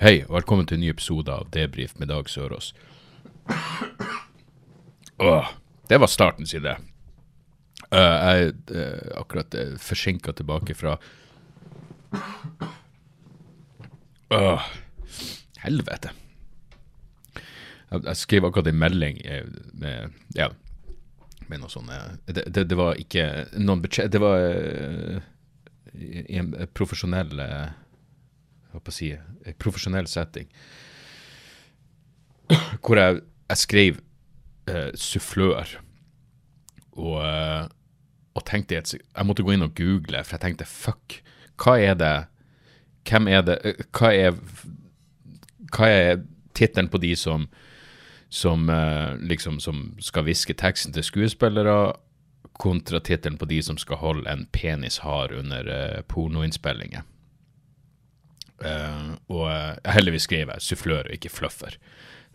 Hei, og velkommen til en ny episode av Debrif med Dag Sørås. Åh, det var starten, sier det. Uh, jeg er uh, akkurat uh, forsinka tilbake fra Åh, helvete. Jeg, skrev akkurat en melding eh, med Ja, med noe sånt eh, det, det, det var ikke noen budsjett Det var eh, en profesjonell eh, på å si, profesjonell setting. Hvor jeg, jeg skrev eh, sufflør. Og, eh, og tenkte et, Jeg måtte gå inn og google, for jeg tenkte fuck, hva er det Hvem er det eh, Hva er er tittelen på de som som eh, liksom som skal hviske teksten til skuespillere, kontra tittelen på de som skal holde en penis hard under eh, pornoinnspillinger. Eh, og uh, heldigvis skrev jeg sufflør og ikke fluffer.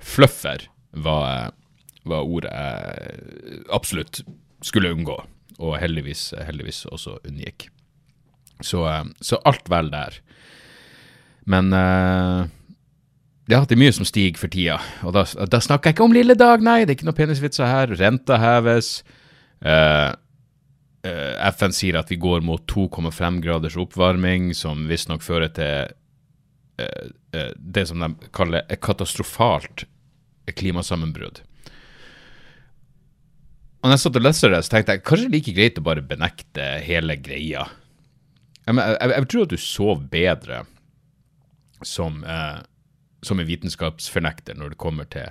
Fluffer var, eh, var ordet jeg absolutt skulle unngå, og heldigvis, heldigvis også unngikk. Så, eh, så alt vel der. Men uh, ja, det er mye som stiger for tida, og da, da snakker jeg ikke om lille dag, nei, det er ikke noe penisvitser her. Renta heves. Uh, eh, FN sier at vi går mot 2,5 graders oppvarming, som visstnok fører til eh, eh, det som de kaller et katastrofalt klimasammenbrudd. Og når jeg satt og leste det, så tenkte jeg kanskje like greit å bare benekte hele greia. Jeg, jeg, jeg, tror at du sov bedre som, eh, som en vitenskapsfornekter når det kommer til,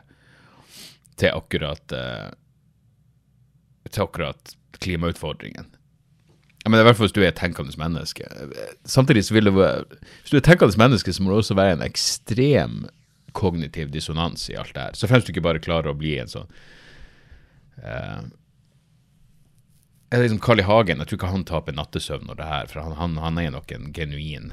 til akkurat eh, til akkurat klimautfordringen. Ja, men i hvert fall hvis du er et tenkende menneske. Samtidig så vil det være Hvis du er et tenkende menneske, så må det også være en ekstrem kognitiv dissonans i alt det her. Så fremst du ikke bare klarer å bli en sånn uh, er liksom Carl I. Hagen, jeg tror ikke han taper nattesøvn når det her, for han, han, han er nok en genuin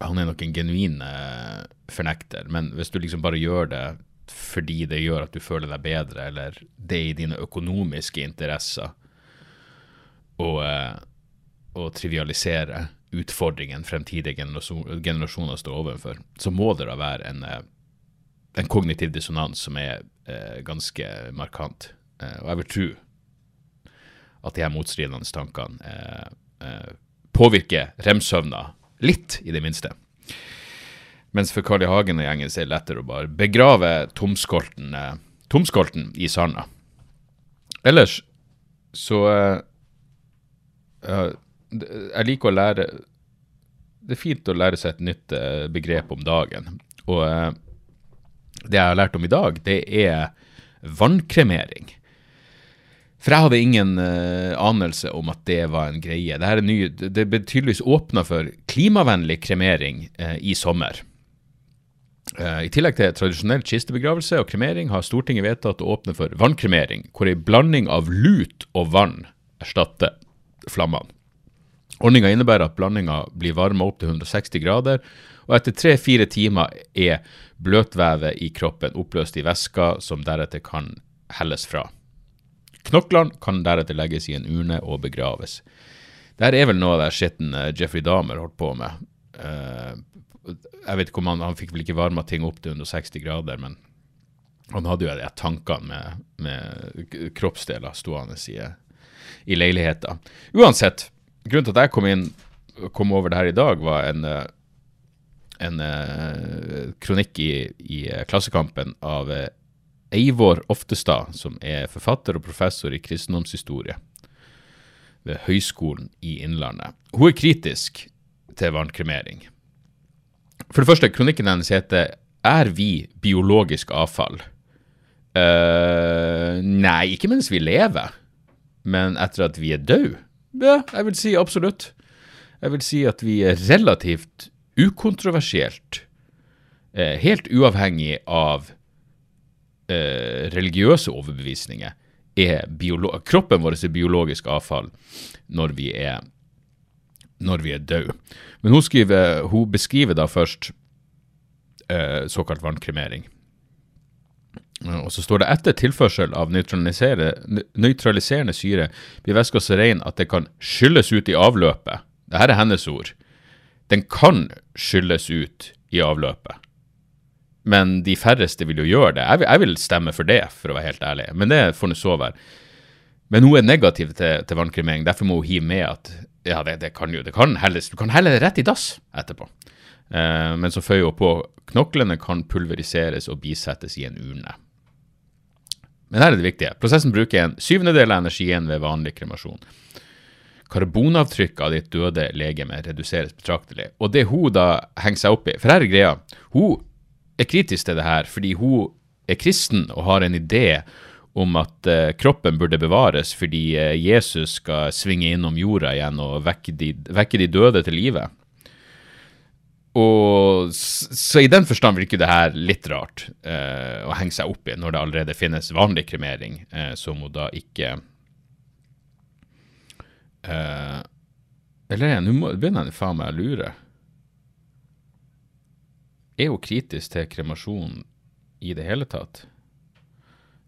Han er nok en genuin eh, fornekter, men hvis du liksom bare gjør det fordi det gjør at du føler deg bedre, eller det er i dine økonomiske interesser, og, å trivialisere utfordringen fremtidige generasjon, generasjoner står overfor, så må det da være en, eh, en kognitiv dissonans som er eh, ganske markant. Eh, og jeg vil tro at de her motstridende tankene eh, eh, påvirker remsøvna litt, i det minste. Mens for Carl I. Hagen og gjengen er det lettere å bare begrave tomskolten, eh, tomskolten i sanda. Ellers så eh, Jeg liker å lære Det er fint å lære seg et nytt uh, begrep om dagen. Og uh, det jeg har lært om i dag, det er vannkremering. For jeg hadde ingen eh, anelse om at det var en greie. Det, er ny, det ble tydeligvis åpna for klimavennlig kremering i sommer. I tillegg til tradisjonell kistebegravelse og kremering har Stortinget vedtatt å åpne for vannkremering, hvor en blanding av lut og vann erstatter flammene. Ordninga innebærer at blandinga blir varma opp til 160 grader, og etter tre-fire timer er bløtvevet i kroppen oppløst i væska som deretter kan helles fra. Knoklene kan deretter legges i en urne og begraves. Dette er vel noe av det skitten eh, Jeffrey Dahmer holdt på med. Eh, jeg vet ikke om han, han fikk vel ikke varma ting opp til 160 grader, men han hadde jo tankene med, med kroppsdeler stående i, i leiligheter. Uansett, grunnen til at jeg kom inn kom over det her i dag, var en, eh, en eh, kronikk i, i eh, Klassekampen av Eivor Oftestad, som er forfatter og professor i kristendomshistorie ved Høgskolen i Innlandet. Hun er kritisk til vannkremering. For det første, kronikken hennes heter 'Er vi biologisk avfall'? Uh, nei, ikke mens vi lever, men etter at vi er døde. Ja, jeg vil si absolutt. Jeg vil si at vi er relativt ukontroversielt eh, helt uavhengig av eh, religiøse overbevisninger, er kroppen vår er biologisk avfall når vi er, når vi er døde. Men hun, skriver, hun beskriver da først eh, såkalt vannkremering. Og så står det etter tilførsel av nøytralisere- nøytraliserende syre blir væska så ren at det kan skylles ut i avløpet. Dette er hennes ord. Den kan skylles ut i avløpet. Men de færreste vil jo gjøre det. Jeg vil, jeg vil stemme for det, for å være helt ærlig. Men det får nå så være. Men hun er negativ til, til vannkremering, derfor må hun hive med at ja, det, det kan jo, det kan helles, du kan helle det rett i dass etterpå. Eh, men så føyer hun på knoklene kan pulveriseres og bisettes i en urne. Men her er det viktige. Prosessen bruker en syvendedel av energien ved vanlig kremasjon. Karbonavtrykket av ditt døde legeme reduseres betraktelig. Og det hun da henger seg opp i For her er greia. Hun er kritisk til det her fordi hun er kristen og har en idé om at eh, kroppen burde bevares fordi eh, Jesus skal svinge innom jorda igjen og vekke de, vekke de døde til live. Og Så i den forstand virker det her litt rart eh, å henge seg opp i, når det allerede finnes vanlig kremering, eh, som hun da ikke eh, Eller nå begynner jeg faen meg å lure. Er hun kritisk til kremasjon i det hele tatt?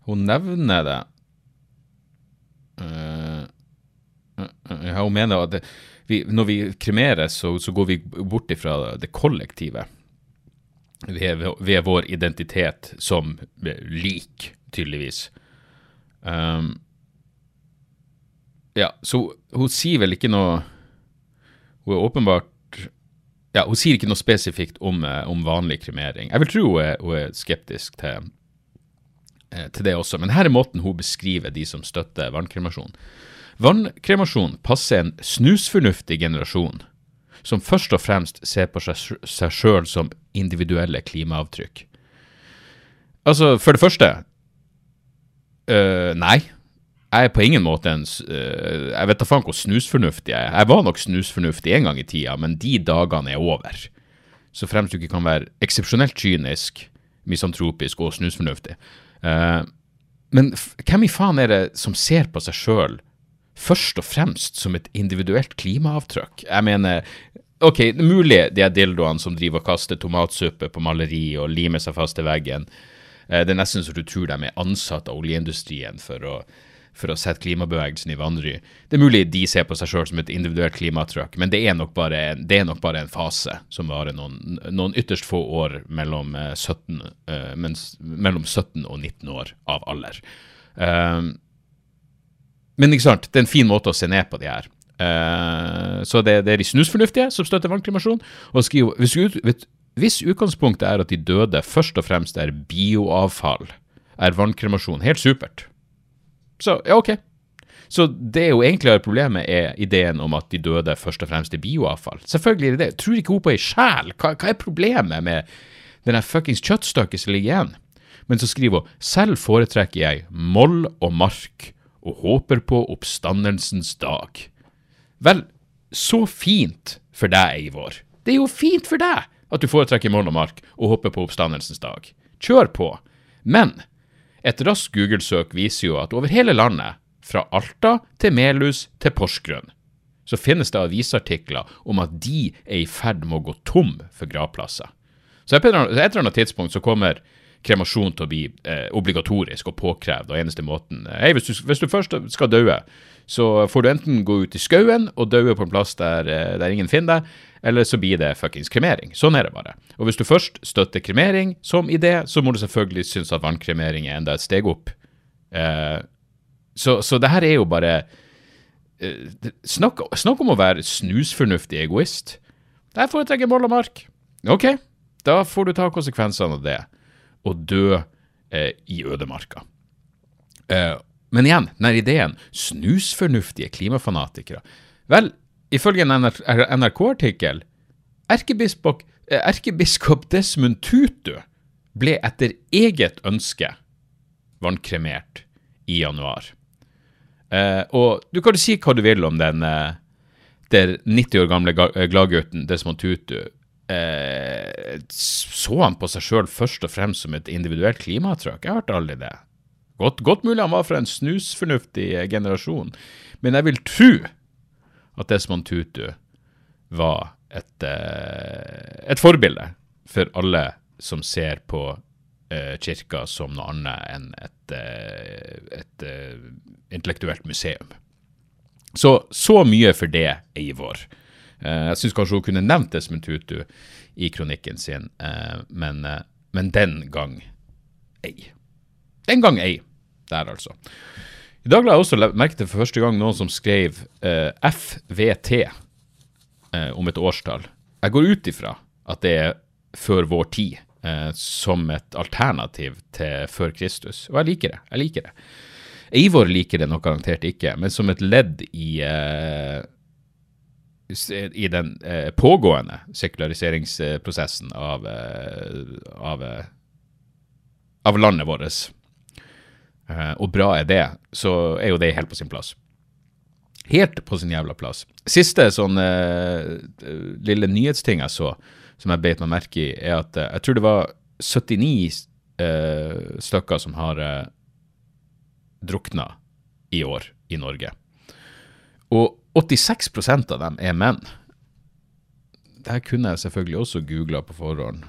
Hun nevner det. Uh, uh, uh, hun mener at det, vi, når vi kremerer, så, så går vi bort ifra det kollektive ved, ved vår identitet som lik, tydeligvis. Um, ja, så hun sier vel ikke noe Hun er åpenbart Ja, hun sier ikke noe spesifikt om, eh, om vanlig kremering. Jeg vil tro hun er, hun er skeptisk til, eh, til det også, men her er måten hun beskriver de som støtter vannkremasjon. Vannkremasjon passer en snusfornuftig generasjon som først og fremst ser på seg, sjøl som individuelle klimaavtrykk. Altså, for det første øh, Nei. Jeg er på ingen måte en øh, Jeg vet da faen hvor snusfornuftig jeg er. Jeg var nok snusfornuftig en gang i tida, men de dagene er over. Så fremst du ikke kan være eksepsjonelt kynisk, misantropisk og snusfornuftig. Uh, men hvem i faen er det som ser på seg sjøl først og fremst som et individuelt klimaavtrykk? Jeg mener, ok, det er mulig de er dildoene som driver og kaster tomatsuppe på maleri og limer seg fast til veggen. Eh, Det er nesten så du tror de er ansatt av oljeindustrien for å, for å sette klimabevegelsen i vanry. Det er mulig de ser på seg sjøl som et individuelt klimaavtrykk, men det er bare det er nok bare en fase som varer noen, noen ytterst få år mellom, eh, 17, eh, mens, mellom 17 og 19 år av alder. Um, men ikke sant, det er en fin måte å se ned på de her. Uh, så det, det er de snusfornuftige som støtter vannkremasjon. Og skriver, hvis, hvis utgangspunktet er at de døde først og fremst er bioavfall, er vannkremasjon helt supert. Så ja, ok. Så det er jo egentlig problemet er ideen om at de døde først og fremst er bioavfall. Selvfølgelig er det det. Tror ikke hun på ei sjel? Hva, hva er problemet med den fuckings kjøttstykket som ligger igjen? Men så skriver hun selv foretrekker jeg moll og mark og håper på oppstandelsens dag. Vel, så fint for deg, Eivor. Det er jo fint for deg at du foretrekker mål og håper på oppstandelsens dag. Kjør på. Men et raskt Google-søk viser jo at over hele landet, fra Alta til Melhus til Porsgrunn, så finnes det avisartikler om at de er i ferd med å gå tom for gravplasser. Så på et eller annet tidspunkt så kommer kremasjon til å bli eh, obligatorisk og påkrevd, og eneste måten eh, Hei, hvis, hvis du først skal dø, så får du enten gå ut i skauen og dø på en plass der, eh, der ingen finner deg, eller så blir det fuckings kremering. Sånn er det bare. Og hvis du først støtter kremering som idé, så må du selvfølgelig synes at vannkremering er enda et steg opp. Eh, så, så det her er jo bare eh, snakk, snakk om å være snusfornuftig egoist. Der foretrekker moll og mark. Ok, da får du ta konsekvensene av det og dø eh, i ødemarka. Eh, men igjen, denne ideen snusfornuftige klimafanatikere. Vel, ifølge en NRK-artikkel erkebiskop, eh, erkebiskop Desmond Tutu ble etter eget ønske vannkremert i januar. Eh, og du kan si hva du vil om den eh, der 90 år gamle eh, gladgutten Desmond Tutu. Eh, så han på seg sjøl først og fremst som et individuelt klimatrykk? Jeg hørte aldri det. Godt, godt mulig han var fra en snusfornuftig generasjon, men jeg vil tro at Desmond Tutu var et, eh, et forbilde for alle som ser på eh, kirka som noe annet enn eh, et, et intellektuelt museum. Så så mye for det, Eivor. Jeg syns kanskje hun kunne nevnt Desmond Tutu i kronikken sin, men, men den gang ei. Den gang ei. Der, altså. I dag la jeg også merke til for første gang noen som skrev eh, FVT eh, om et årstall. Jeg går ut ifra at det er før vår tid, eh, som et alternativ til før Kristus. Og jeg liker det. Jeg liker det. Eivor liker det nok garantert ikke, men som et ledd i, eh, i den eh, pågående sekulariseringsprosessen av, eh, av, av landet vårt Eh, og bra er det, så er jo det helt på sin plass. Helt på sin jævla plass. Siste sånn lille nyhetsting jeg så, som jeg beit meg merke i, er at jeg tror det var 79 uh, stykker som har drukna i år i Norge. Og 86% av dem er menn. Det her kunne jeg selvfølgelig også googla på forhånd.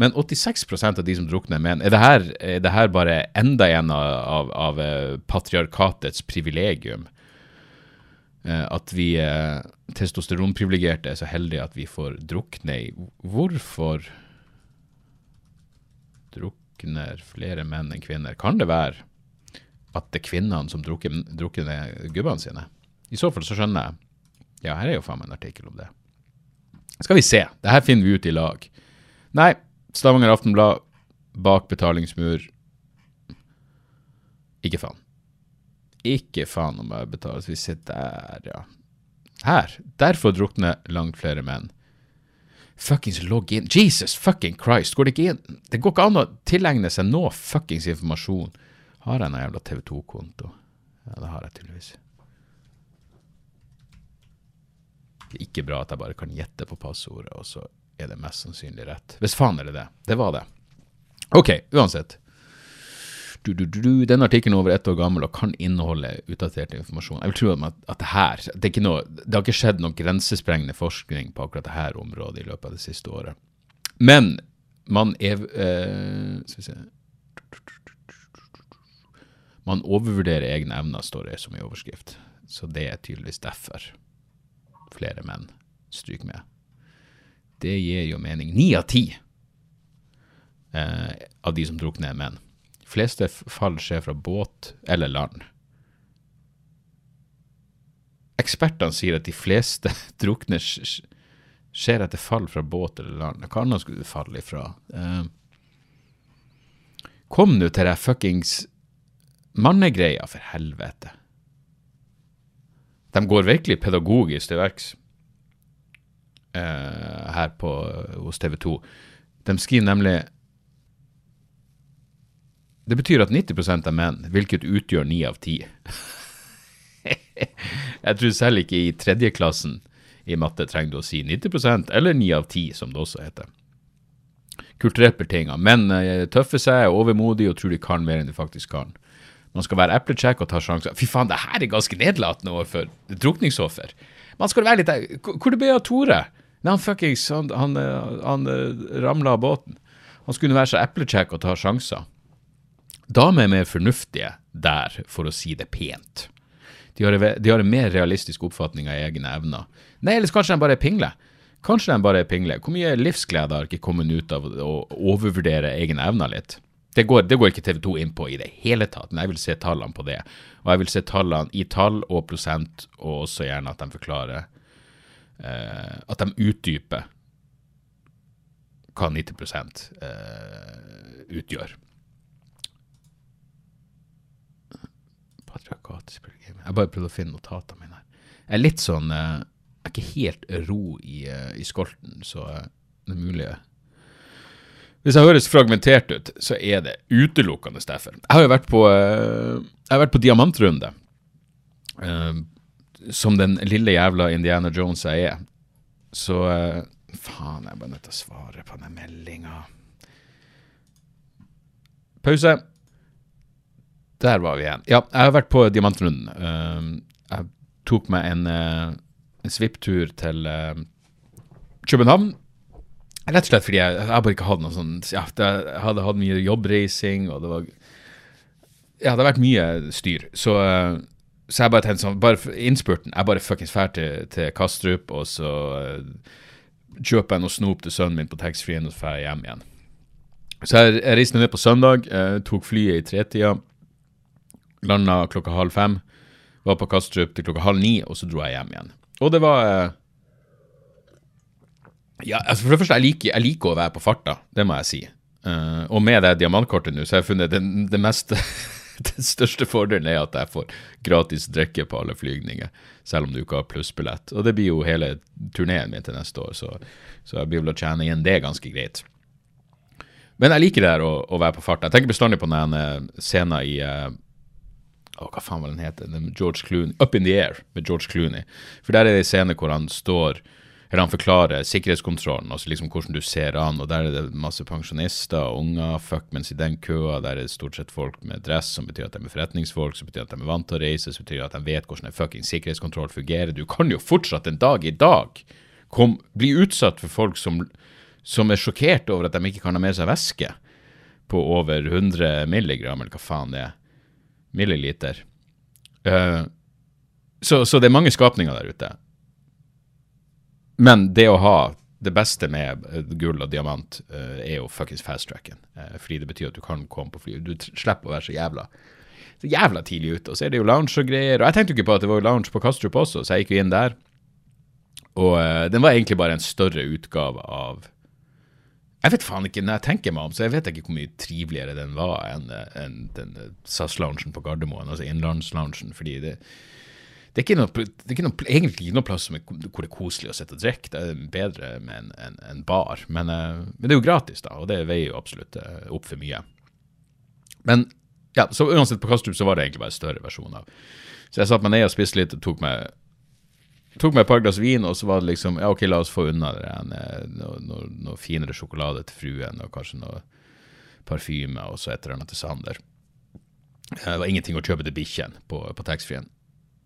Men 86% av de som drukner, er menn. Er det her, er det her bare enda en av, av, eh, patriarkatets privilegium? Eh, at vi eh, testosteronprivilegerte er så heldige at vi får drukne i Hvorfor drukner flere menn enn kvinner? Kan det være at det er kvinnene som drukner gubbene sine? I så fall så skjønner jeg. Ja, her er jo faen meg en artikkel om det. Skal vi se. Det her finner vi ut i lag. Nei, Stavanger Aftenblad, bak betalingsmur. Ikke faen. Ikke faen om jeg betaler. Vi sitter der, ja. Her. Derfor drukner langt flere menn. Fuckings logg inn. Jesus fucking Christ, går det ikke inn? Det går ikke an å tilegne seg noe fuckings informasjon. Har jeg en jævla TV 2-konto? Ja, det har jeg tydeligvis. Det er ikke bra at jeg bare kan gjette på passordet, og så er det mest sannsynlig rett. Hvis faen er det det. Det var det. Ok, uansett. Du, du, du, Denne artikkelen er over ett år gammel og kan inneholde utdatert informasjon. Jeg vil tro at, at det her det, noe, det, har ikke skjedd noe grensesprengende forskning på akkurat dette området i løpet av det siste året. Men man er eh, Skal vi se Man overvurderer egne evner, står det som i overskrift. Så det er tydeligvis derfor flere menn stryker med. Det gir jo mening. Ni av ti eh, av de som drukner, er menn. De fleste fall skjer fra båt eller land. Ekspertene sier at de fleste drukner skjer etter fall fra båt eller land. Hva annet skulle du falle ifra? Eh, kom nå til det fuckings mannegreia, for helvete. De går virkelig pedagogisk til verks eh, her på, hos TV 2. De skriver nemlig Det betyr at 90% er menn, hvilket utgjør 9 av 10. Jeg tror selv ikke i tredjeklassen i matte trenger du å si 90% eller 9 av 10, som det også heter. Kulturelt betinga. Menn uh, tøffer seg, er overmodige og tror de kan mer enn de faktisk kan. Man skal være eplecheck og ta sjanser. Fy faen, det her er ganske nedlatende overfor drukningsoffer. Man skal være litt Hvor det ble av Tore? Nei, han fuckings han, han, han eh, ramla av båten. Han skulle være så eplecheck og ta sjanser. Damer er mer fornuftige der, for å si det pent. De har, de har en mer realistisk oppfatning av egne evner. Nei, eller kanskje de bare er pingle. Kanskje de bare er pingle. Hvor mye livsglede har ikke kommet ut av å overvurdere egne evner litt? Det går, det går ikke TV 2 inn på i det hele tatt, men jeg vil se tallene på det. Og jeg vil se tallene i tall og prosent, og også gjerne at de forklarer eh, at de utdyper hva 90 eh, utgjør. Jeg bare prøvde å finne notatene mine her. Jeg er litt sånn eh, Jeg er ikke helt ro i, uh, i skolten, så uh, det er mulig Hvis jeg høres fragmentert ut, så er det utelukkende derfor. Jeg har jo vært på, uh, jeg har vært på diamantrunde. Uh, som den lille jævla Indiana Jones jeg er, så, Faen, jeg er bare nødt til å svare på den meldinga. Pause. Der var vi igjen. Ja, jeg har vært på Diamantrunden. Jeg tok meg en, en svipptur til København. Rett og slett fordi jeg, jeg bare ikke hadde noe sånn ja, Jeg hadde hatt mye jobbreising, og det var Ja, det har vært mye styr. Så, uh, så jeg bare tenkte sånn bare Innspurten Jeg bare fuckings drar til, til Kastrup, og så uh, kjøper jeg noe snop til sønnen min på taxfree-en, og så drar jeg hjem igjen. Så jeg, jeg reiste ned på søndag, uh, tok flyet i tretida, landa klokka halv fem, var på Kastrup til klokka halv ni, og så dro jeg hjem igjen. Og det var eh, Ja, altså for det første, jeg liker, jeg liker å være på farta, det må jeg si. Uh, og med det diamantkortet nå, så har jeg funnet det, det meste Den største fordelen er at jeg får gratis drikke på alle flygninger, selv om du ikke har plussbillett. Og det blir jo hele turneen min til neste år, så, så jeg blir vel å tjene igjen det ganske greit. Men jeg liker det her å, å være på farta. Jeg tenker bestandig på den uh, scenen i uh, å, Hva faen var den heter? George Clooney, Up in the Air med George Clooney. For der er det en scene hvor han står eller han forklarer sikkerhetskontrollen, altså liksom hvordan du ser an. og Der er det masse pensjonister og unger. Fuck, mens i den køa der er det stort sett folk med dress, som betyr at de er forretningsfolk, som betyr at de er vant til å reise, som betyr at de vet hvordan en fucking sikkerhetskontroll fungerer. Du kan jo fortsatt en dag i dag kom, bli utsatt for folk som, som er sjokkert over at de ikke kan ha med seg væske på over 100 milligram, eller hva faen det er. Milliliter. Uh, så, så det er mange skapninger der ute. Men det å ha det beste med eh, gull og diamant uh, er jo fuckings fast-tracken. Uh, fordi det betyr at du kan komme på fly. Du slipper å være så jævla så jævla tidlig ute. Og så er det jo lounge og greier. Og jeg tenkte jo ikke på at det var lounge på Kastrup også, så jeg gikk jo inn der. Og uh, den var egentlig bare en større utgave av Jeg vet faen ikke, når jeg tenker meg om, så jeg vet ikke hvor mye triveligere den var enn en den SAS-loungen på Gardermoen, altså innlandsloungen. fordi det det er, ikke noe, det er ikke noe, egentlig ikke noe plass er, hvor det er koselig å sitte og drikke. Det er bedre med en, en, en bar. Men, uh, men, det er jo gratis, da, og det veier jo absolutt uh, opp for mye. Men ja, så uansett, på Kastrup så var det egentlig bare en større versjon av. Så jeg satte meg ned og spiste litt og tok meg, tok meg et par glass vin, og så var det liksom Ja, OK, la oss få unna det noe, noe, noe, finere sjokolade til fruen, og kanskje noe parfyme, og så et eller annet til Sander. Det var ingenting å kjøpe til bikkjen på, på taxfree-en.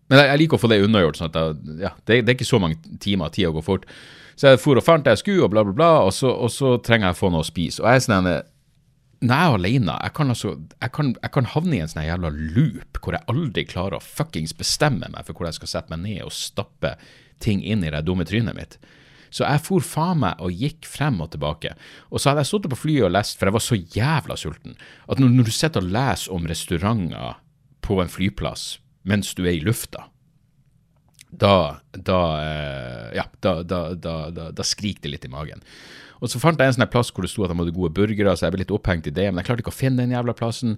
Men jeg, jeg, liker å få det unnagjort. sånn at ja, det, det, er ikke så mange timer, tida går fort. Så jeg for og fant det jeg skulle, og bla, bla, bla, og så, og så trenger jeg å få noe å spise. Og jeg er sånn når jeg er alene, jeg kan, altså, jeg kan, jeg kan havne i en sånn jævla loop hvor jeg aldri klarer å fuckings bestemme meg for hvor jeg skal sette meg ned og stappe ting inn i det dumme trynet mitt. Så jeg for faen meg og gikk frem og tilbake. Og så hadde jeg sittet på flyet og lest, for jeg var så jævla sulten, at når, når du sitter og leser om restauranter på en flyplass mens du er i lufta, da, da, eh, ja, da, da, skriker det litt i magen. Og så fant jeg en sånn plass hvor det sto at de hadde gode burgere, så jeg ble litt opphengt i det, men jeg klarte ikke å finne den jævla plassen.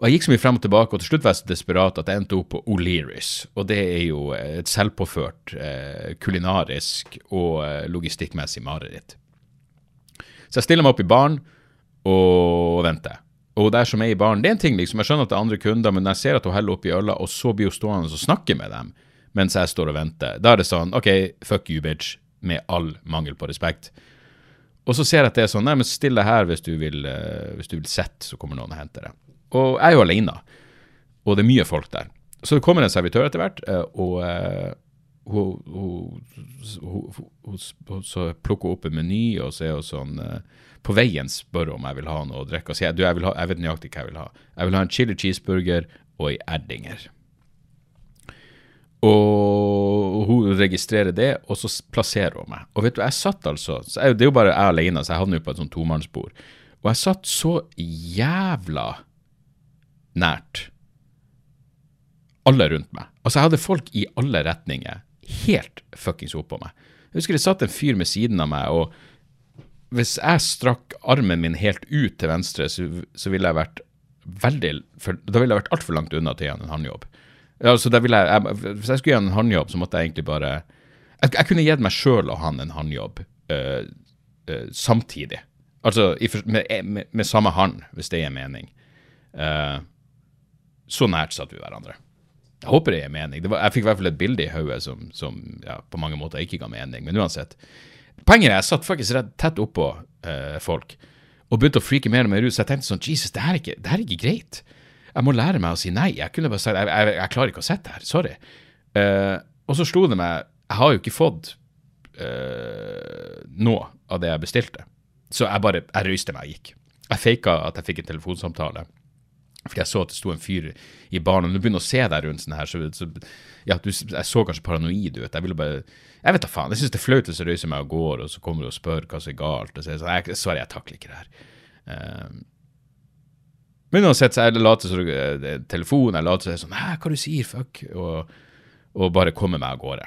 Og jeg gikk så mye frem og tilbake, og til slutt var jeg så desperat at jeg endte opp på O'Learys. Og det er jo et selvpåført eh, kulinarisk og eh, logistikkmessig mareritt. Så jeg stiller meg opp i baren og venter og der som er i baren, det er en ting, liksom. Jeg skjønner at det er andre kunder, men jeg ser at hun heller oppi øla, og så blir hun stående og snakke med dem mens jeg står og venter, da er det sånn OK, fuck you, bitch, med all mangel på respekt. Og så ser jeg at det er sånn Nei, men still deg her hvis du vil uh, hvis du vil sette, så kommer noen og henter deg. Og jeg er jo alene, og det er mye folk der. Så det kommer en servitør etter hvert, uh, og hun, hun, hun, plukker opp en meny, og så er hun sånn på veien spør hun om jeg vil ha noe å drikke. Og sier du, jeg, vil ha, jeg vet nøyaktig hva jeg vil ha. Jeg vil ha en chili cheeseburger og ei erdinger. Og hun registrerer det, og så plasserer hun meg. Og vet du, jeg satt altså jeg, Det er jo bare jeg alene, så jeg havner jo på et sånt tomannsbord. Og jeg satt så jævla nært alle rundt meg. Altså, jeg hadde folk i alle retninger helt fuckings oppå meg. Jeg husker det satt en fyr med siden av meg, og hvis jeg strakk armen min helt ut til venstre, så, så ville jeg vært veldig for, Da ville jeg vært altfor langt unna til å gjøre en håndjobb. Altså, så jeg, jeg, hvis jeg skulle gjøre en håndjobb, så måtte jeg egentlig bare Jeg, jeg kunne gitt meg sjøl og han en håndjobb uh, uh, samtidig. Altså i, med, med, med, samme hånd, hvis det gir mening. Uh, så nært satt vi hverandre. Jeg håper det gir mening. Det var, jeg fikk i hvert fall et bilde i hodet som, som ja, på mange måter ikke ga mening, men uansett Poenget er jeg satt faktisk rett tett oppå eh, folk og begynte å freake mer og mer ut, så jeg tenkte sånn Jesus, det her er ikke, det her er ikke greit. Jeg må lære meg å si nei. Jeg kunne bare sagt jeg, jeg, jeg klarer ikke å sitte her. Sorry. Uh, og så slo det meg Jeg har jo ikke fått uh, noe av det jeg bestilte. Så jeg bare jeg røyste meg og gikk. Jeg faka at jeg fikk en telefonsamtale. Fordi jeg så at det sto en fyr i baren, og du begynner å se deg rundt sånn her, så, så ja, du, jeg så kanskje paranoid ut. Jeg ville bare Jeg vet da faen. Jeg syns det er flaut hvis jeg røyser meg og går, og så kommer du og spør hva som er galt. Og så er jeg sånn, Sorry, jeg takler ikke det her. Um, men uansett, så jeg later som det er telefon, jeg later som sånn Hæ, hva du sier, fuck? Og, og bare kommer meg av gårde.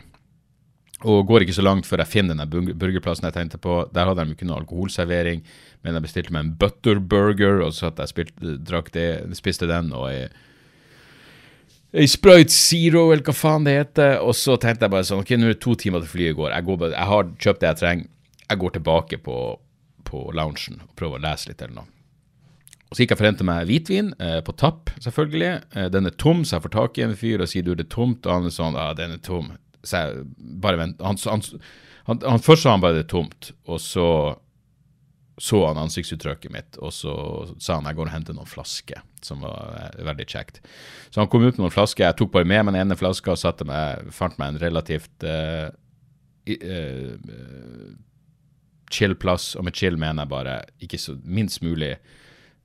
Og går ikke så langt før jeg finner den burgerplassen jeg tenkte på. Der hadde de ikke noe alkoholservering, men jeg bestilte meg en butterburger, og så jeg spilt, det, spiste den, og ei, ei Sprite Zero, eller hva faen det heter. Og så tenkte jeg bare sånn Ok, nå er det to timer til flyet går. Jeg, går jeg har kjøpt det jeg trenger. Jeg går tilbake på, på loungen og prøver å lese litt eller noe. Og Så gikk jeg og forente meg hvitvin, eh, på tapp, selvfølgelig. Eh, den er tom, så jeg får tak i en fyr og sier du, det er tomt. Og han er sånn ja, den er tom. Jeg bare vent. Han, han, han, han, først sa han bare det er tomt, og så så han ansiktsuttrykket mitt, og så sa han jeg går og henter noen flasker, som var eh, veldig kjekt. Så han kom ut med noen flasker. Jeg tok bare med meg den ene flaska og satte meg, fant meg en relativt uh, uh, chill plass. Og med chill mener jeg bare ikke så minst mulig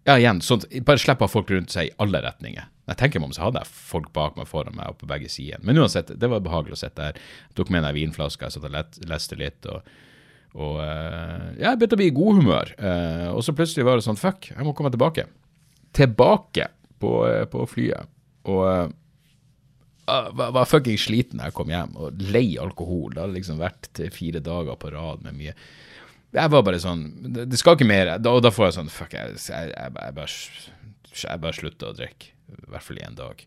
Ja, igjen, sånt, bare slipper folk rundt seg i alle retninger. Jeg tenker meg om, så hadde jeg folk bak meg foran meg og på begge sider. Men uansett, det var behagelig å sitte der. Jeg tok med meg vinflaska, jeg satt og leste litt. og og uh, jeg begynte å bli i god humør. Uh, og så plutselig var det sånn Fuck, jeg må komme tilbake. Tilbake på, uh, på flyet. Og uh, var, var fucking sliten da jeg kom hjem, og lei alkohol. Det hadde liksom vært fire dager på rad med mye Jeg var bare sånn Det, skal ikke mer. Og da får jeg sånn Fuck, jeg, jeg, jeg, jeg bare, jeg bare slutter å drikke. I hvert fall i en dag.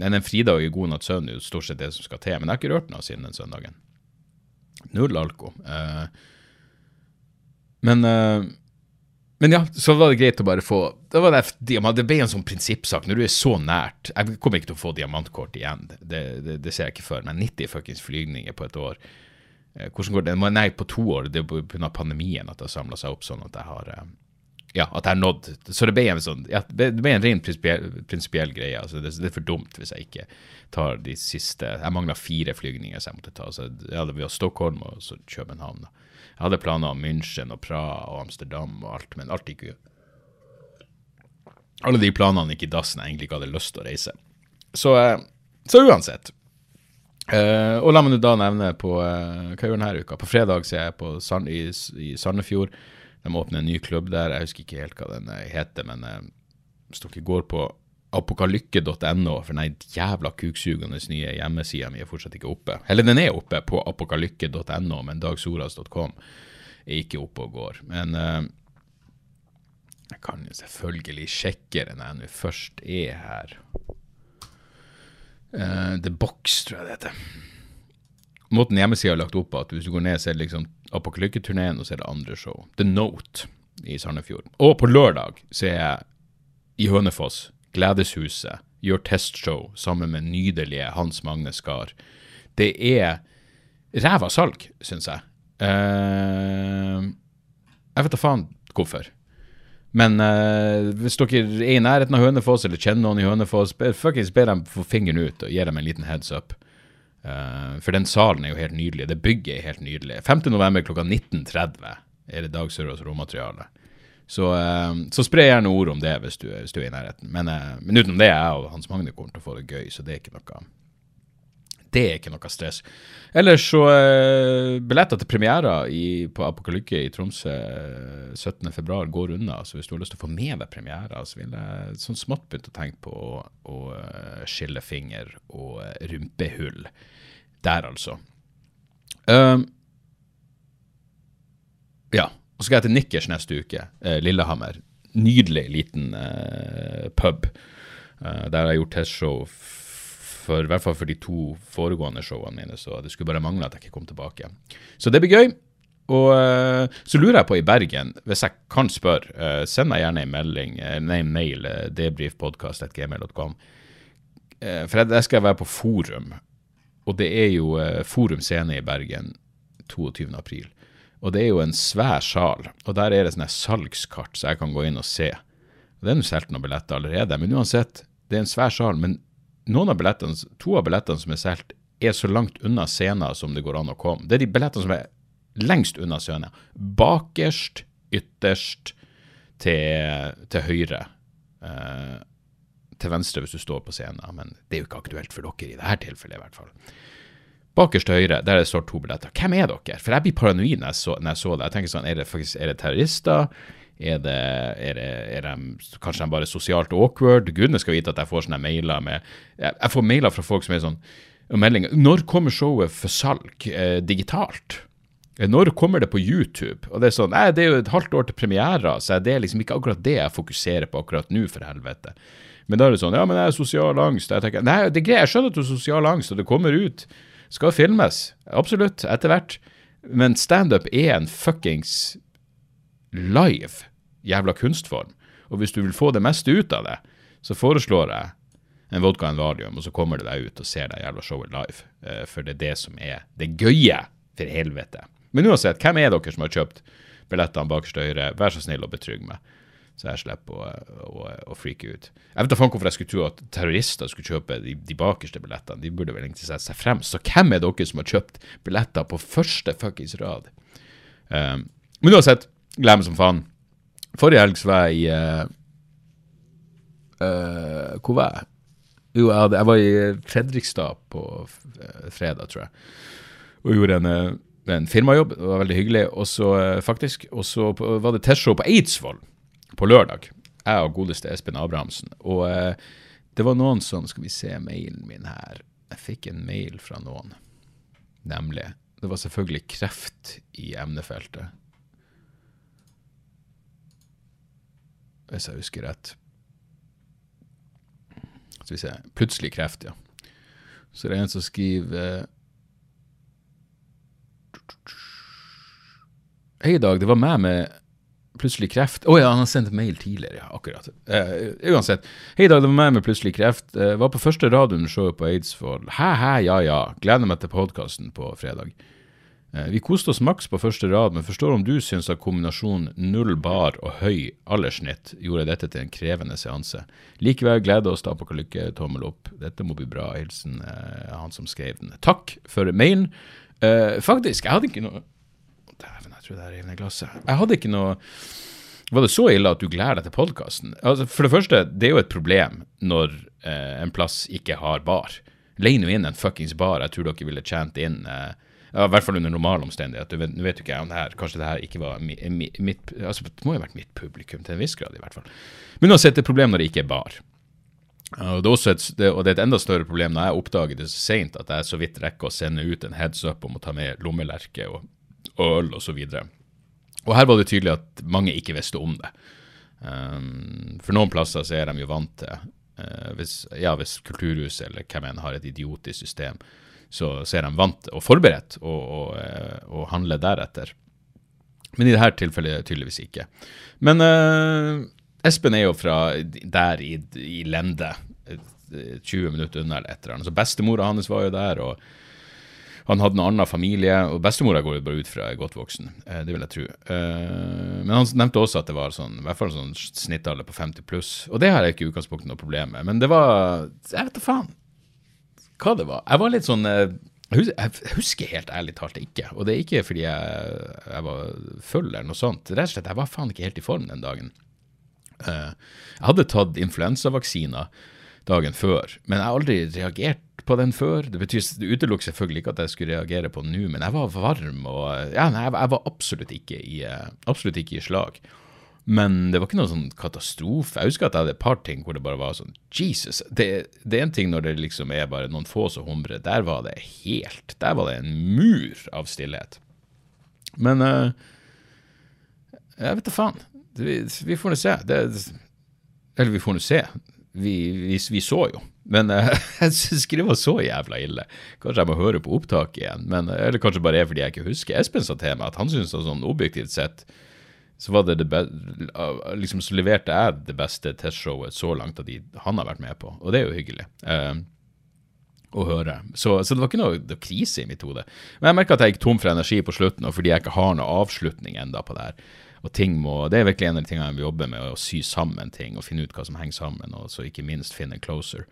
men en fridag i god natts søvn er jo stort sett det som skal til. Men jeg har ikke rørt noe siden den søndagen. Null alko. Uh, men, uh, men ja, så var det greit å bare få Det, var det, det ble en sånn prinsippsak. Når du er så nært Jeg kommer ikke til å få diamantkort igjen, det, det, det ser jeg ikke for meg. 90 fuckings flygninger på et år. Uh, hvordan går det? Nei, på to år. Det er pga. pandemien at det har samla seg opp sånn at jeg har ja, at jeg har nådd Så det ble en sånn, ja, det ble en ren prinsipiell greie. altså det, det, er for dumt hvis jeg ikke tar de siste Jeg mangla fire flygninger som jeg måtte ta. så Jeg hadde via Stockholm og så København. Jeg hadde planer om München og Praha og Amsterdam og alt, men alt gikk jo Alle de planene gikk i dassen jeg egentlig ikke hadde lyst til å reise. Så, eh, så uansett. Uh, og la meg nå da nevne på uh, Hva gjør denne uka? På fredag så er jeg Sand, i, i Sandefjord. De åpner en ny klubb der. Jeg husker ikke helt hva den eh, heter, men eh, hvis dere går på apokalykke.no, for den jævla kuksugende nye hjemmesida mi er fortsatt ikke oppe. Eller den er oppe på apokalykke.no, men dagsoras.com er ikke oppe og går. Men uh, jeg kan jo selvfølgelig sjekke den jeg nå først er her. Uh, The Box, tror jeg det heter. Måten hjemmesida er lagt opp på, at hvis du går ned, så er det liksom Apokalykketurneen, og så er det andre show. The Note i Sandefjord. Og på lørdag så er jeg i Hønefoss, Gledeshuset, gjør testshow sammen med nydelige Hans Magne Skar. Det er ræva salg, syns jeg. Uh, jeg vet da faen hvorfor. Men uh, hvis dere er i nærheten av Hønefoss eller kjenner noen i Hønefoss, fuckings be dem få fingeren ut og gi dem en liten heads up. Uh, for den salen er jo helt nydelig. Det bygget er helt nydelig. 5.11. klokka 19.30 er det Dag Sørås råmateriale. Så, uh, så spre gjerne ord om det hvis du, hvis du er i nærheten. Men, men utenom det er jeg og Hans Magne kommer til å få det gøy, så det er ikke noe det er ikke noe stress. Ellers så uh, Billetter til premierer på Apokalykke i Tromsø 17.2 går unna. Så hvis du har lyst til å få med deg premierer, så vil jeg sånn smått begynne å tenke på å, å skille finger og rumpehull der, altså. Um, ja. Og så skal jeg til Nikkers neste uke. Eh, Lillehammer. Nydelig liten eh, pub. Eh, der har jeg gjort testshow for, i hvert fall for de to foregående showene mine, så det skulle bare mangle at jeg ikke kom tilbake. Så det blir gøy. Og uh, så lurer jeg på i Bergen, hvis jeg kan spørre, uh, send meg gjerne en melding, uh, nei, mail, debrifpodkast.gmail.com. for jeg, skal være på Forum og det er jo eh, Forum Scene i Bergen 22. april. Og det er jo en svær sal, og der er det sånne salgskart, så jeg kan gå inn og se. Det er nå solgt noen billetter allerede, men uansett, det er en svær sal. Men noen av billettene, to av billettene som er solgt, er så langt unna scenen som det går an å komme. Det er de billettene som er lengst unna scenen. Bakerst, ytterst, til, til høyre. Eh, til venstre hvis du står på scenen, men det er jo ikke aktuelt for dere i dette tilfellet, i hvert fall. Bakerst til høyre, der det står to billetter. Hvem er dere? For jeg blir paranoid når jeg så, når jeg så det. Jeg tenker sånn, Er det faktisk, er det terrorister? Er det, er det, er de, kanskje de bare sosialt awkward? Gudene skal vite at jeg får sånne mailer med Jeg, jeg får mailer fra folk som er sånn meldinger. Når kommer showet for salg eh, digitalt? Eh, Når kommer det på YouTube? Og Det er sånn, nei, det er jo et halvt år til premiere, så det er liksom ikke akkurat det jeg fokuserer på akkurat nå, for helvete. Men da er det sånn, ja, men jeg har sosial angst. Jeg tenker, nei, det er greit, jeg skjønner at du har sosial angst, og det kommer ut. Skal filmes. Absolutt, etter hvert. Men standup er en fuckings live jævla kunstform. Og hvis du vil få det meste ut av det, så foreslår jeg en vodka og en valium, og så kommer du deg ut og ser det jævla showet live. Eh, For det er det som er det gøye, for helvete. Men uansett, hvem er dere som har kjøpt billettene bakerst til høyre? Vær så snill og betrygg meg, så jeg slipper å, å, å freake ut. Jeg vet da faen hvorfor jeg skulle tro at terrorister skulle kjøpe de, de bakerste billettene. De burde vel egentlig sette seg frem. Så hvem er dere som har kjøpt billetter på første fuckings rad? Um, men uansett, meg som faen. Forrige helg så var jeg i uh, uh, Hvor var jeg? Jo, jeg, hadde, jeg var i Fredrikstad på eh, fredag, tror jeg. Og gjorde en, en firmajobb. Det var veldig hyggelig. Og så, faktisk, og så var det testshow på Eidsvoll på lørdag. Jeg og godeste Espen Abrahamsen. Og uh, det var noen som Skal vi se mailen min her. Jeg fikk en mail fra noen. Nemlig. Det var selvfølgelig kreft i emnefeltet. Hvis jeg husker rett. Skal vi se Plutselig kreft, ja. Så det er en som skriver Hei, Dag. Det var meg med plutselig kreft. Å ja, han har sendt mail tidligere, ja. Akkurat. Eh, uansett. Hei, Dag. Det var meg med plutselig kreft. Eh, var på første rad under showet på Eidsvoll. Hæ, hæ, ja, ja. Gleder meg til podkasten på fredag. Eh, Vi koste oss maks på første rad, men forstår om du syns at kombinasjonen null bar og høy alderssnitt gjorde dette til en krevende seanse. Likevel gleder oss da på lykke, tommel opp. Dette må bli bra. Hilsen eh, han som skrev den. Takk for mailen. Eh, faktisk, jeg hadde ikke noe Dæven, jeg tror det er rivende glasset. Jeg hadde ikke noe Var det så ille at du gleder deg til podkasten? Altså, for det første, det er jo et problem når eh, en plass ikke har bar. Leie nå inn en fuckings bar. Jeg tror dere ville tjent inn eh, ja, I hvert fall under normale omstendigheter. Du vet, nå vet jo ikke jeg om det her Kanskje det her ikke var mi, mi, mitt altså, Det må jo ha vært mitt publikum til en viss grad, i hvert fall. Men uansett, det er et problem når det ikke er bar. Og det, er et, det, og det er et enda større problem når jeg oppdager det så seint at jeg så vidt rekker å sende ut en heads up om å ta med lommelerke og, og øl osv. Og, så og her var det tydelig at mange ikke visste om det. Um, for noen plasser så er de jo vant til uh, hvis, ja, hvis Kulturhuset eller hvem enn har et idiotisk system, så, så er de vant og forberedt og, og, og handler deretter. Men i dette tilfellet tydeligvis ikke. Men uh, Espen er jo fra der i, i Lende, 20 minutter unna eller et eller annet. Så bestemora hans var jo der, og han hadde en annen familie. Og bestemora går jo bare ut fra er godt voksen, uh, det vil jeg tro. Uh, men han nevnte også at det var sånn, i hvert fall sånn snittalder på 50 pluss. Og det har jeg ikke i utgangspunktet noe problem med. Men det var Jeg vet da faen hva det var. Jeg var litt sånn eh, jeg husker helt ærlig talt ikke. Og det er ikke fordi jeg, jeg var full eller noe sånt. Rett og slett, jeg var faen ikke helt i form den dagen. Uh, jeg hadde tatt influensavaksiner dagen før, men jeg har aldri reagert på den før. Det betyr, det utelukker selvfølgelig ikke at jeg skulle reagere på den nå, men jeg var varm og ja, nei, jeg, var absolutt ikke, i, absolutt ikke i slag. Men det var ikke noe sånn katastrofe. Jeg husker at jeg hadde et par ting hvor det bare var sånn Jesus. Det, det er en ting når det liksom er bare noen få som humrer. Der var det helt Der var det en mur av stillhet. Men uh, jeg vet da faen. Vi, vi får nå se. Det, eller vi får nå se. Vi, vi, vi, så jo. Men uh, jeg syns ikke det var så jævla ille. Kanskje jeg må høre på opptaket igjen. Men, eller kanskje bare er fordi jeg ikke husker. Espen sa til meg at han syntes sånn objektivt sett så var det det be liksom så leverte jeg det beste testshowet så langt av de han har vært med på, og det er jo hyggelig. Uh, å høre. Så, så det var ikke noe var krise i mitt hode. Men jeg merka at jeg gikk tom for energi på slutten, og fordi jeg ikke har noe avslutning enda på det her. Og ting må, Det er virkelig en av de tingene jeg vil jobbe med, å sy sammen ting og finne ut hva som henger sammen, og så ikke minst finne closer.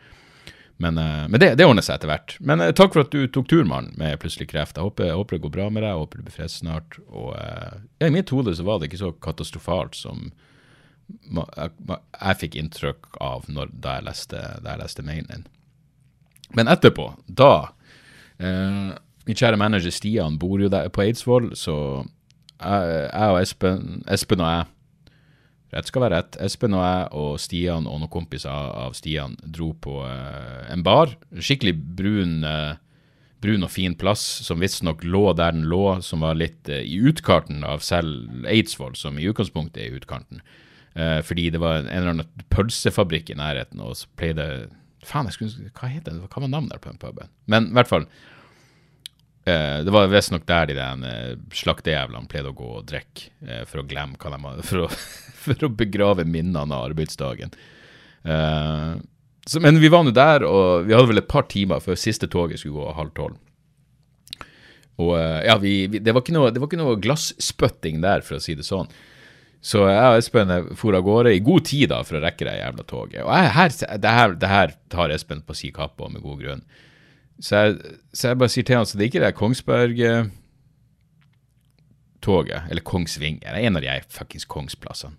Men, eh, men det, det, ordner seg etter hvert. Men eh, takk for at du tok tur, mann, med plutselig kreft. Jeg håper, jeg håper, det går bra med deg, jeg håper du blir frisk snart. Og eh, ja, I mitt hode så var det ikke så katastrofalt som jeg, jeg fikk inntrykk av når, da jeg leste, leste mailen din. Men etterpå, da eh, Min kjære manager Stian bor jo der på Eidsvoll, så jeg, jeg og Espen, Espen og jeg Rett skal være rett. Espen og jeg og Stian og noen kompiser av Stian dro på uh, en bar. Skikkelig brun, uh, brun og fin plass, som visstnok lå der den lå, som var litt uh, i utkanten av selv Eidsvoll, som i utgangspunktet er i utkanten. fordi det var en eller annen pølsefabrikk i nærheten, og så pleide Faen, jeg skulle, hva heter det? Hva var navnet på den puben? Men i hvert fall. Eh, det var visstnok der de den eh, slaktejævlene pleide å gå og drikke eh, for å glemme hva de hadde for, for, å begrave minnene av arbeidsdagen. Så, men vi var nå der, og vi hadde vel et par timer før siste toget skulle gå halv tolv. Og ja, vi, vi, det, var ikke noe, det var ikke noe glasspytting der, for å si det sånn. Så jeg og Espen for av gårde i god tid da for å rekke det jævla toget. Og jeg, her, det, her, det, her, tar Espen på si kappe, og med god grunn. Så jeg, så jeg, bare sier til han så det er ikke det Kongsberg-toget, eller Kongsvinger, det er en av de fuckings Kongsplassene.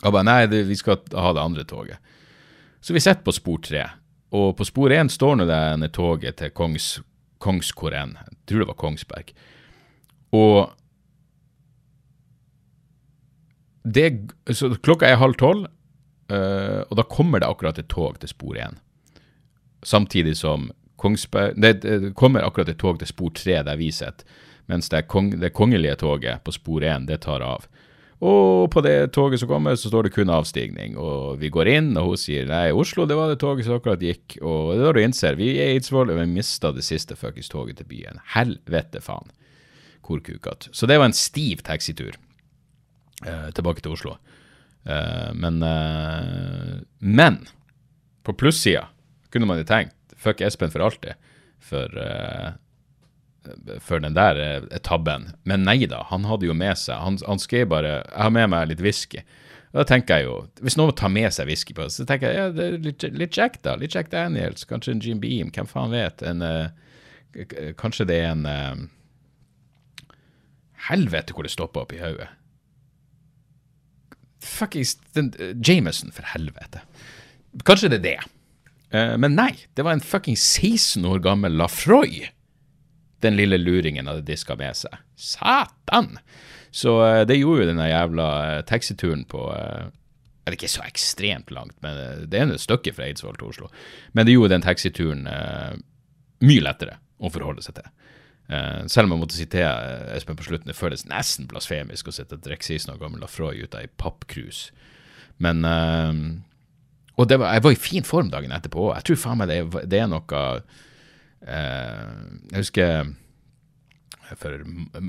Og bare nei, det, vi skal ha det andre toget. Så vi sitter på spor tre, og på spor én står nå det toget til Kongs, Kongskorren, jeg tror det var Kongsberg. Og det, så klokka er halv tolv, uh, og da kommer det akkurat et tog til spor én Samtidig som Kongsberg Det, kommer akkurat et tog til spor 3 der vi sitter, mens det, kong, det, kongelige toget på spor 1, det tar av. Og på det toget som kommer, så står det kun avstigning. Og vi går inn, og hun sier nei, Oslo, det var det toget som akkurat gikk. Og det er da du innser, vi er i Eidsvoll, og vi mista det siste fuckings toget til byen. Helvete faen. Hvor kukete. Så det var en stiv taxitur eh, tilbake til Oslo. Eh, men eh, Men på plussida kunne man jo tenkt fuck Espen for alltid for, uh, for den der uh, tabben. Men nei da, han hadde jo med seg Han, han skrev bare 'Jeg har med meg litt whisky'. Da tenker jeg jo, Hvis noen tar med seg whisky på så tenker jeg ja, det er litt, litt Jack, da. Litt Jack Daniels, kanskje en Jim Beam, hvem faen vet. En, uh, kanskje det er en uh, Helvete hvor det stopper opp i hodet. Fuckings Jameson, for helvete. Kanskje det er det. Uh, men nei, det var en fucking 16 år gammel Lafroy den lille luringen hadde diska med seg. Satan! Så uh, det gjorde jo denne jævla uh, taxituren på Det er ikke så ekstremt langt, men det er et stykke fra Eidsvoll til Oslo. Men det gjorde den taxituren mye lettere å forholde seg til. Uh, selv om jeg måtte sitere Espen på slutten, det føles nesten blasfemisk å sitte og drikke 16 år gammel Lafroy ut av ei pappkrus. Men Og var, jeg var i fin form dagen etterpå. Jeg tror faen meg det, det er noe Jeg husker for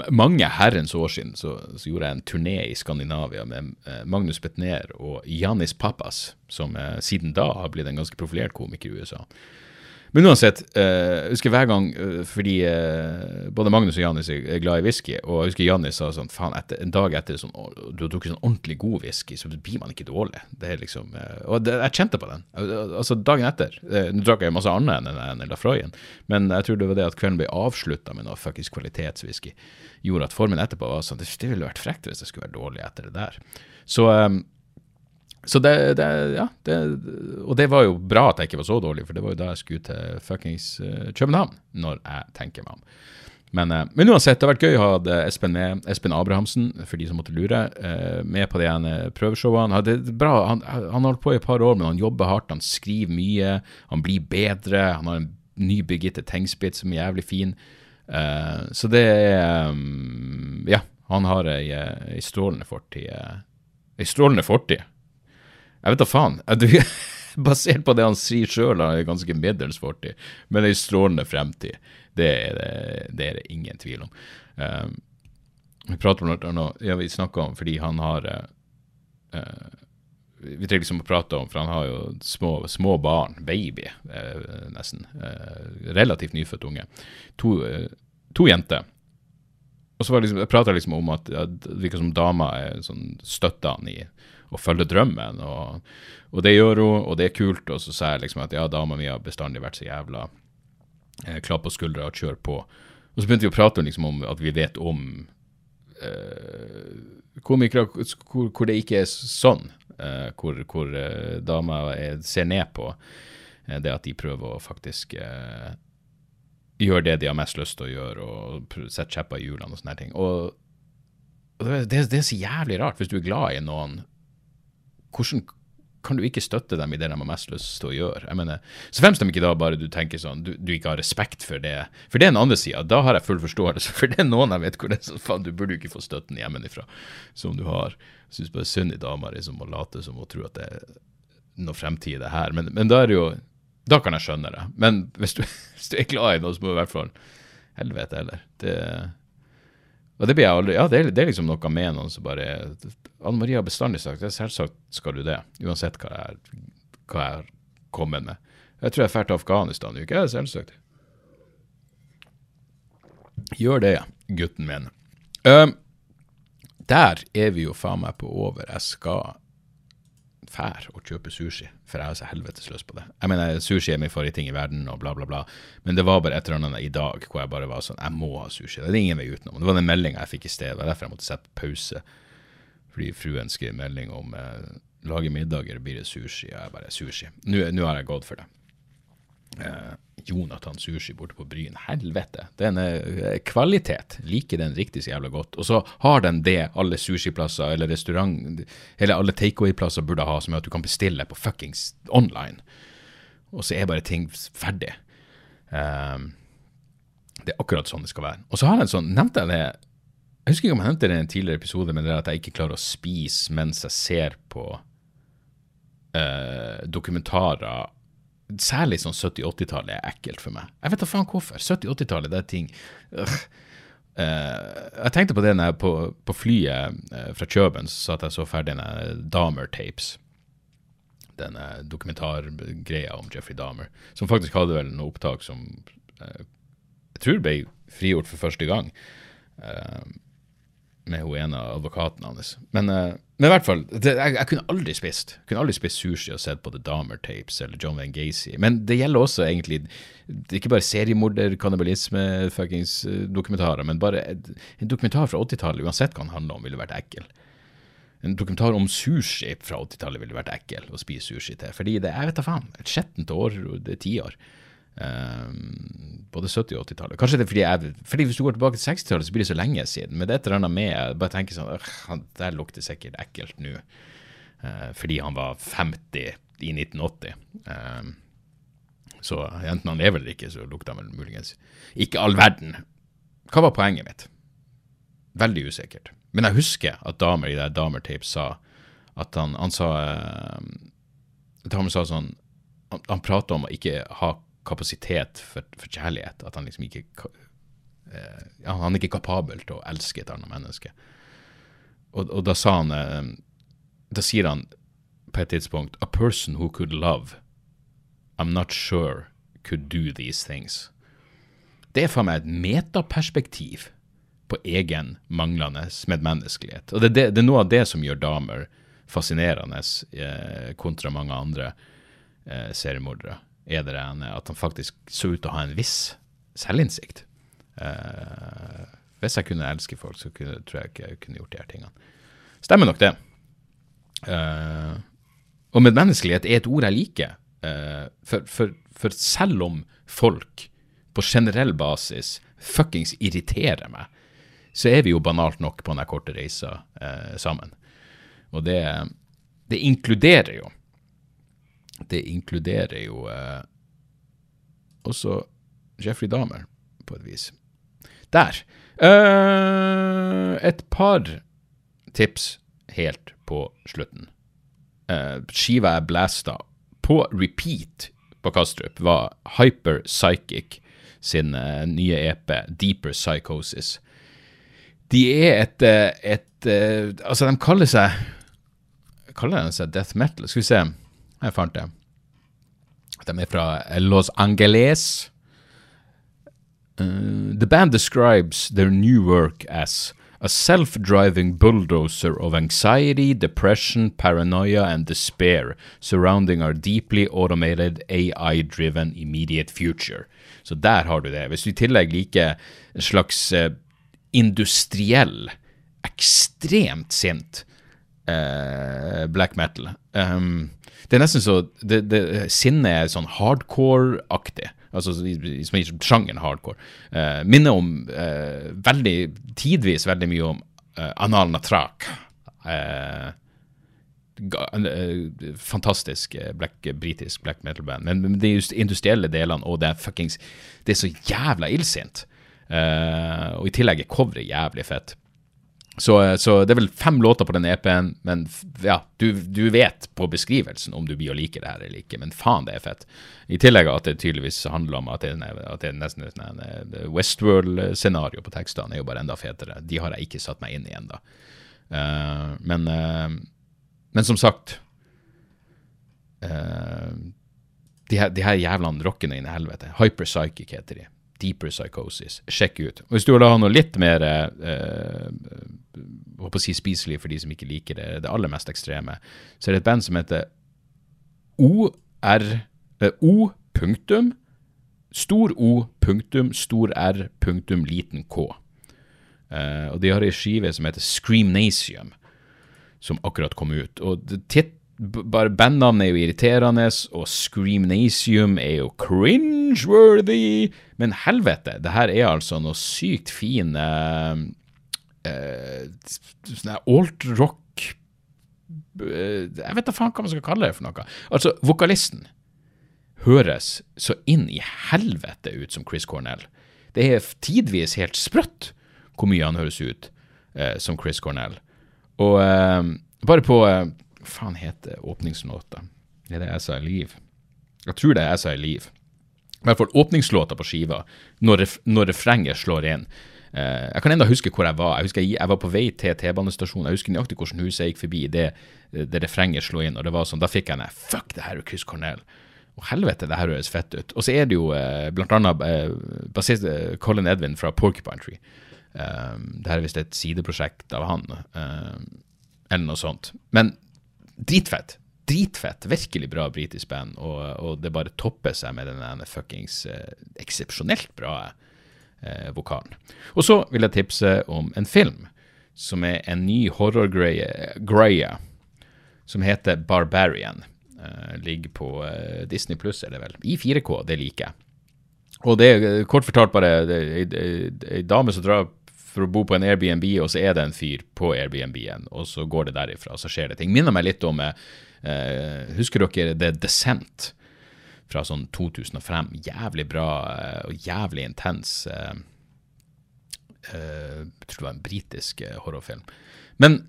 mange herrens år siden så, så, gjorde jeg en turné i Skandinavia med Magnus Betnér og Janis Pappas, som siden da har blitt en ganske profilert komiker i USA. Men uansett, uh, jeg husker hver gang uh, fordi uh, både Magnus og Jannis er glad i whisky, og jeg husker Jannis sa sånn faen, en dag etter sånn, du har drukket sånn ordentlig god whisky, så blir man ikke dårlig. Det er liksom, Og det, jeg kjente på den. Altså Dagen etter Nå drakk jeg masse annet enn den Lafroyen, men jeg tror det var det at kvelden ble avslutta med noe fuckings kvalitetswhisky, gjorde at formen etterpå var sånn Det, det ville vært frekt hvis jeg skulle være dårlig etter det der. Så um, så det, det, ja, det, Og det var jo bra at jeg ikke var så dårlig, for det var jo da jeg skulle til fuckings uh, København, når jeg tenker meg om. Men, uh, men, uansett, det har vært gøy å ha Espen med, Espen Abrahamsen, for de som måtte lure, uh, med på de ene prøveshowene. Det er bra, han, han har holdt på i et par år, men han jobber hardt, han skriver mye, han blir bedre. Han har en ny Birgitte Tengspit som er jævlig fin. så det er um, Ja, han har ei, ei strålende fortid. Ei strålende fortid. Jeg vet da faen. Basert på det han sier sjøl, har er ganske middels fortid, men ei strålende fremtid. Det er det, det er ingen tvil om. Um, vi prater om noe ja, vi snakka om fordi han har uh, Vi trenger liksom å prate om, for han har jo små, små barn, baby, eh, nesten. Eh, relativt nyfødt unge. To, to jenter. Og så liksom, jeg liksom om at ja, det virker som dama sånn, støtter han i å følge drømmen, og, og, det gjør hun, og det er kult. Og så sa jeg liksom at ja, dama mi har bestandig vært så jævla eh, klapp på skuldra og kjør på. Og så begynte vi å prate liksom om at vi vet om eh, komikere hvor, hvor, det ikke er sånn. Eh, hvor, hvor eh, damer ser ned på eh, det at de prøver å faktisk eh, gjøre det de har mest lyst til å gjøre, og sette kjepper i hjulene og sånne ting. Og, og det, det, er så jævlig rart, hvis du er glad i noen, hvordan kan du ikke støtte dem i det de har mest lyst til å gjøre? Jeg mener, Så fremst de ikke da bare du tenker sånn, du, du ikke har respekt for det. For det er den andre sida. Da har jeg full forståelse. For det er noen jeg vet hvor det er sånn, faen, du burde jo ikke få støtten hjemmefra som du har. Jeg syns bare synd i dama liksom, å late som å tro at det er noe fremtid i det her. Men, men, da er det jo Da kan jeg skjønne det. Men hvis du, hvis du er glad i noe, så må du i hvert fall Helvete heller. Det og det blir jeg aldri Ja, det er, det er liksom noe med noen som bare Anne Marie har bestandig sagt at selvsagt skal du det, uansett hva jeg, har kommet med. Jeg tror jeg drar til Afghanistan i uke, jeg selvsagt. Gjør det, gutten min. Um, der er vi jo faen meg på over. Jeg skal fær og kjøpe sushi, for jeg er så helvetes løs på det. Jeg mener, Sushi er min ting i verden, og bla, bla, bla. Men det var bare et eller annet i dag hvor jeg bare var sånn Jeg må ha sushi. Det er ingen vei utenom. Det var den meldinga jeg fikk i sted. Det var derfor jeg måtte sette pause. Fordi fruen skrev melding om eh, lage middager, blir det sushi? Og jeg bare sushi. Nå har jeg gått for det. Eh, Jonathan Sushi borte på Bryn. Helvete, den er kvalitet. Liker den riktig så jævla godt. Og så har den det alle sushiplasser eller restaurant, eller alle takeaway-plasser burde ha, som er at du kan bestille på fuckings online. Og så er bare ting ferdig. Um, det er akkurat sånn det skal være. Og så har jeg en sånn, nevnte jeg det Jeg husker ikke om jeg nevnte det i en tidligere episode, men det er at jeg ikke klarer å spise mens jeg ser på uh, dokumentarer Særlig sånn 70-80-tallet er ekkelt for meg. Jeg vet da faen hvorfor. 70-80-tallet, det er ting uh, Jeg tenkte på det når jeg på, på flyet uh, fra Kjøben så satt jeg så ferdig denne Dahmer-tapes. Denne dokumentargreia om Jeffrey Dahmer. Som faktisk hadde vel noe opptak som uh, jeg tror ble frigjort for første gang. Uh, med hun ene advokaten hans. Men, uh, men, i hvert fall, det, jeg, jeg, kunne aldri spist kunne aldri spist sushi og sett på The Dahmer Tapes eller John Van Gacy. Men det gjelder også egentlig er ikke bare seriemorder, kannibalisme, fuckings uh, dokumentarer, men bare en dokumentar fra 80-tallet, uansett hva den handler om, ville vært ekkel. En dokumentar om sushi fra 80-tallet ville vært ekkel å spise sushi til. Fordi det jeg vet da faen, et skjettent år, det er tiår. Um, både 70- og 80-tallet. Kanskje det er fordi, jeg, fordi hvis du går tilbake til 60-tallet, så blir det så lenge siden. Men det er et eller annet med jeg bare tenker sånn det Der lukter sikkert ekkelt nå. Uh, fordi han var 50 i 1980. Um, så enten han lever eller ikke, så lukter han vel muligens ikke all verden. Hva var poenget mitt? Veldig usikkert. Men jeg husker at damer i det Damer Tape sa at han, han sa uh, Damer sa sånn Han, han prata om å ikke ha kapasitet for, for, kjærlighet. At han liksom ikke eh, ja, Han er ikke kapabel til å elske et annet menneske. Og, og da sa han eh, Da sier han på et tidspunkt A person who could love, I'm not sure could do these things. Det er for meg et metaperspektiv på egen manglende medmenneskelighet. Og det, det, det, er noe av det som gjør damer fascinerende eh, kontra mange andre eh, seriemordere er det at han faktisk så ut til å ha en viss selvinnsikt. Eh, hvis jeg kunne elske folk, så kunne, tror jeg ikke jeg kunne gjort de her tingene. Stemmer nok det. Eh, og medmenneskelighet er et ord jeg liker. Eh, for, for, for, selv om folk på generell basis fuckings irriterer meg, så er vi jo banalt nok på denne korte reisa sammen. Og det, det inkluderer jo det inkluderer jo eh, også Jeffrey Dahmer, på et vis. Der. Eh, et par tips helt på slutten. Eh, skiva jeg blasta på repeat på Kastrup, var Hyper Psychic sin eh, nye EP, Deeper Psychosis. De er et, eh, et, et eh, Altså, de kaller seg Kaller de seg death metal? Skal vi se. Jeg fant det. De er fra Los Angeles. Uh, the band describes their new work as a self driving bulldozer of anxiety, depression, paranoia, and despair surrounding our deeply automated AI driven immediate future. Så der har du det. Hvis du i tillegg liker en slags uh, industriell, ekstremt sint uh, black metal um, Det er nesten så det, det, Sinnet er sånn hardcore-aktig. Altså som i sjangeren hardcore. Eh, minner om eh, veldig, tidvis veldig mye om eh, Anal Natrak. Eh, fantastisk black, britisk black metal-band. Men de industrielle delene og det er fuckings Det er så jævla illsint. og i tillegg er coveret jævlig fett. Så, så, det er vel fem låter på den EP-en, men ja, du, du, vet på beskrivelsen om du blir å like det her eller ikke. Men faen, det er fett. I tillegg at det tydeligvis handler om at det, at det er nesten et Westworld-scenario på tekstene, er jo bare enda fetere. De har jeg ikke satt meg inn i ennå. Uh, men, uh, men som sagt uh, de, her, de her jævlene rockene inn i helvete. Hyperpsychic heter de. Deeper Psychosis. Sjekk ut. Og Hvis du vil ha noe litt mer eh, håper å si spiselig for de som ikke liker det, det aller mest ekstreme, så er det et band som heter OR eh, O punktum stor O punktum stor R punktum liten K. Eh, og de har ei skive som heter Screamnasium, som akkurat kom ut. Og titt bare bandnavnet er jo irriterende, og Screamnasium er jo cringeworthy. Men helvete, det her er altså noe sykt fin uh, uh, sånn alt-rock uh, Jeg vet da faen hva man skal kalle det for noe. Altså, vokalisten høres så inn i helvete ut som Chris Cornell. Det er tidvis helt sprøtt hvor mye han høres ut som Chris Cornell. Og bare på hva faen heter åpningslåta? Det er det jeg sa i Liv. Jeg tror det er jeg sa i Liv. I hvert fall åpningslåta på skiva, når, ref, når refrenget slår inn. Uh, jeg kan enda huske hvor jeg var. Jeg husker jeg, jeg var på vei til T-banestasjonen. Jeg husker nøyaktig hvordan huset jeg gikk forbi det, det refrenget slo inn. og det var sånn, Da fikk jeg en Fuck, det her er Chris Cornell. Og helvete, det her høres fett ut. Og så er det jo uh, blant annet uh, bassist uh, Colin Edwin fra Porcupine Tree. Um, det her er visst et sideprosjekt av han, eller noe sånt. Men dritfett. Dritfett. Virkelig bra britisk band, og, og, det bare topper seg med den fuckings eh, eksepsjonelt bra eh, vokalen. Og så vil jeg tipse om en film som er en ny horrorgreie som heter Barbarian. Eh, ligger på eh, Disney pluss, er det vel. I 4K, det liker jeg. Og det er kort fortalt bare ei dame som drar for å bo på en Airbnb, og så er det en fyr på Airbnb-en, og så går det derifra, og så skjer det ting. Minner meg litt om eh, Husker dere The Descent fra sånn 2005? Jævlig bra eh, og jævlig intens eh, eh, Jeg tror det var en britisk eh, horrorfilm. Men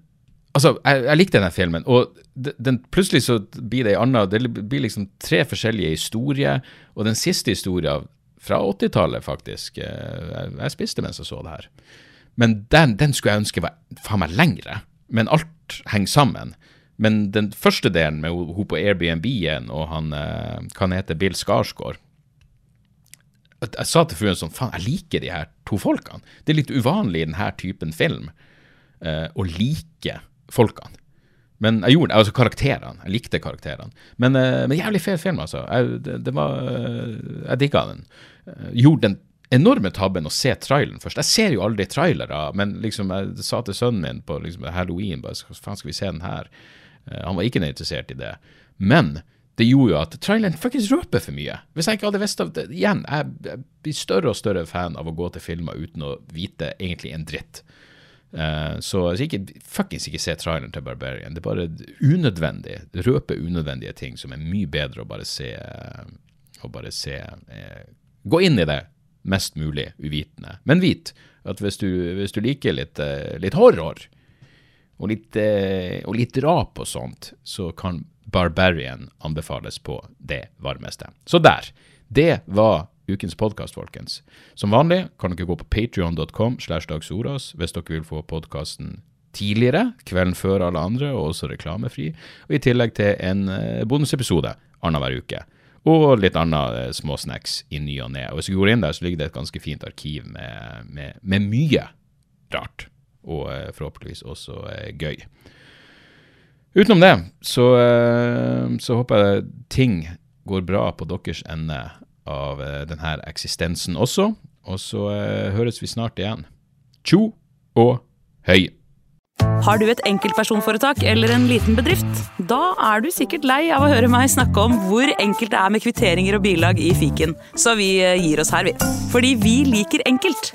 altså, jeg, jeg likte denne filmen, og den, plutselig så blir det ei anna Det blir liksom tre forskjellige historier, og den siste historien fra 80-tallet, faktisk. Jeg, spiste mens jeg så det her. Men den, den skulle jeg ønske var faen meg lengre. Men alt henger sammen. Men den første delen med hun på Airbnb-en og han kan hva heter, Bill Skarsgård Jeg sa til fruen sånn Faen, jeg liker de her to folkene. Det er litt uvanlig i denne typen film uh, å like folkene. Men jeg gjorde det, altså karakterene. Jeg likte karakterene. Men, uh, men jævlig fet film, altså. Jeg, det, det var, uh, jeg digga den. gjorde den enorme tabben å se traileren først. Jeg ser jo aldri trailere, men liksom jeg sa til sønnen min på liksom, halloween bare, faen skal vi se den her? Uh, han var ikke interessert i det. Men det gjorde jo at traileren faktisk røper for mye. Hvis jeg ikke hadde visst av det Igjen, jeg, blir større og større fan av å gå til filmer uten å vite egentlig en dritt. Uh, så ikke, fuckings ikke se traileren til Barbarian. Det er bare unødvendig. Det røper unødvendige ting som er mye bedre å bare se. Uh, å bare se Gå inn i det mest mulig uvitende. Men vit at hvis du, hvis du liker litt, eh, litt, horror og litt, eh, og litt drap og sånt, så kan Barbarian anbefales på det varmeste. Så der. Det var ukens podkast, folkens. Som vanlig kan dere gå på patrion.com hvis dere vil få podkasten tidligere, kvelden før alle andre, og også reklamefri. Og i tillegg til en eh, bonusepisode annenhver uke. Og litt annet eh, småsnacks i ny og ne. Hvis du går inn der, så ligger det et ganske fint arkiv med, med, med mye rart. Og eh, forhåpentligvis også eh, gøy. Utenom det så, eh, så håper jeg ting går bra på deres ende av denne eksistensen også. Og så høres vi snart igjen. Tjo og høy. Har du et enkeltpersonforetak eller en liten bedrift? Da er du sikkert lei av å høre meg snakke om hvor enkelt det er med kvitteringer og bilag i fiken, så vi gir oss her, vi. Fordi vi liker enkelt.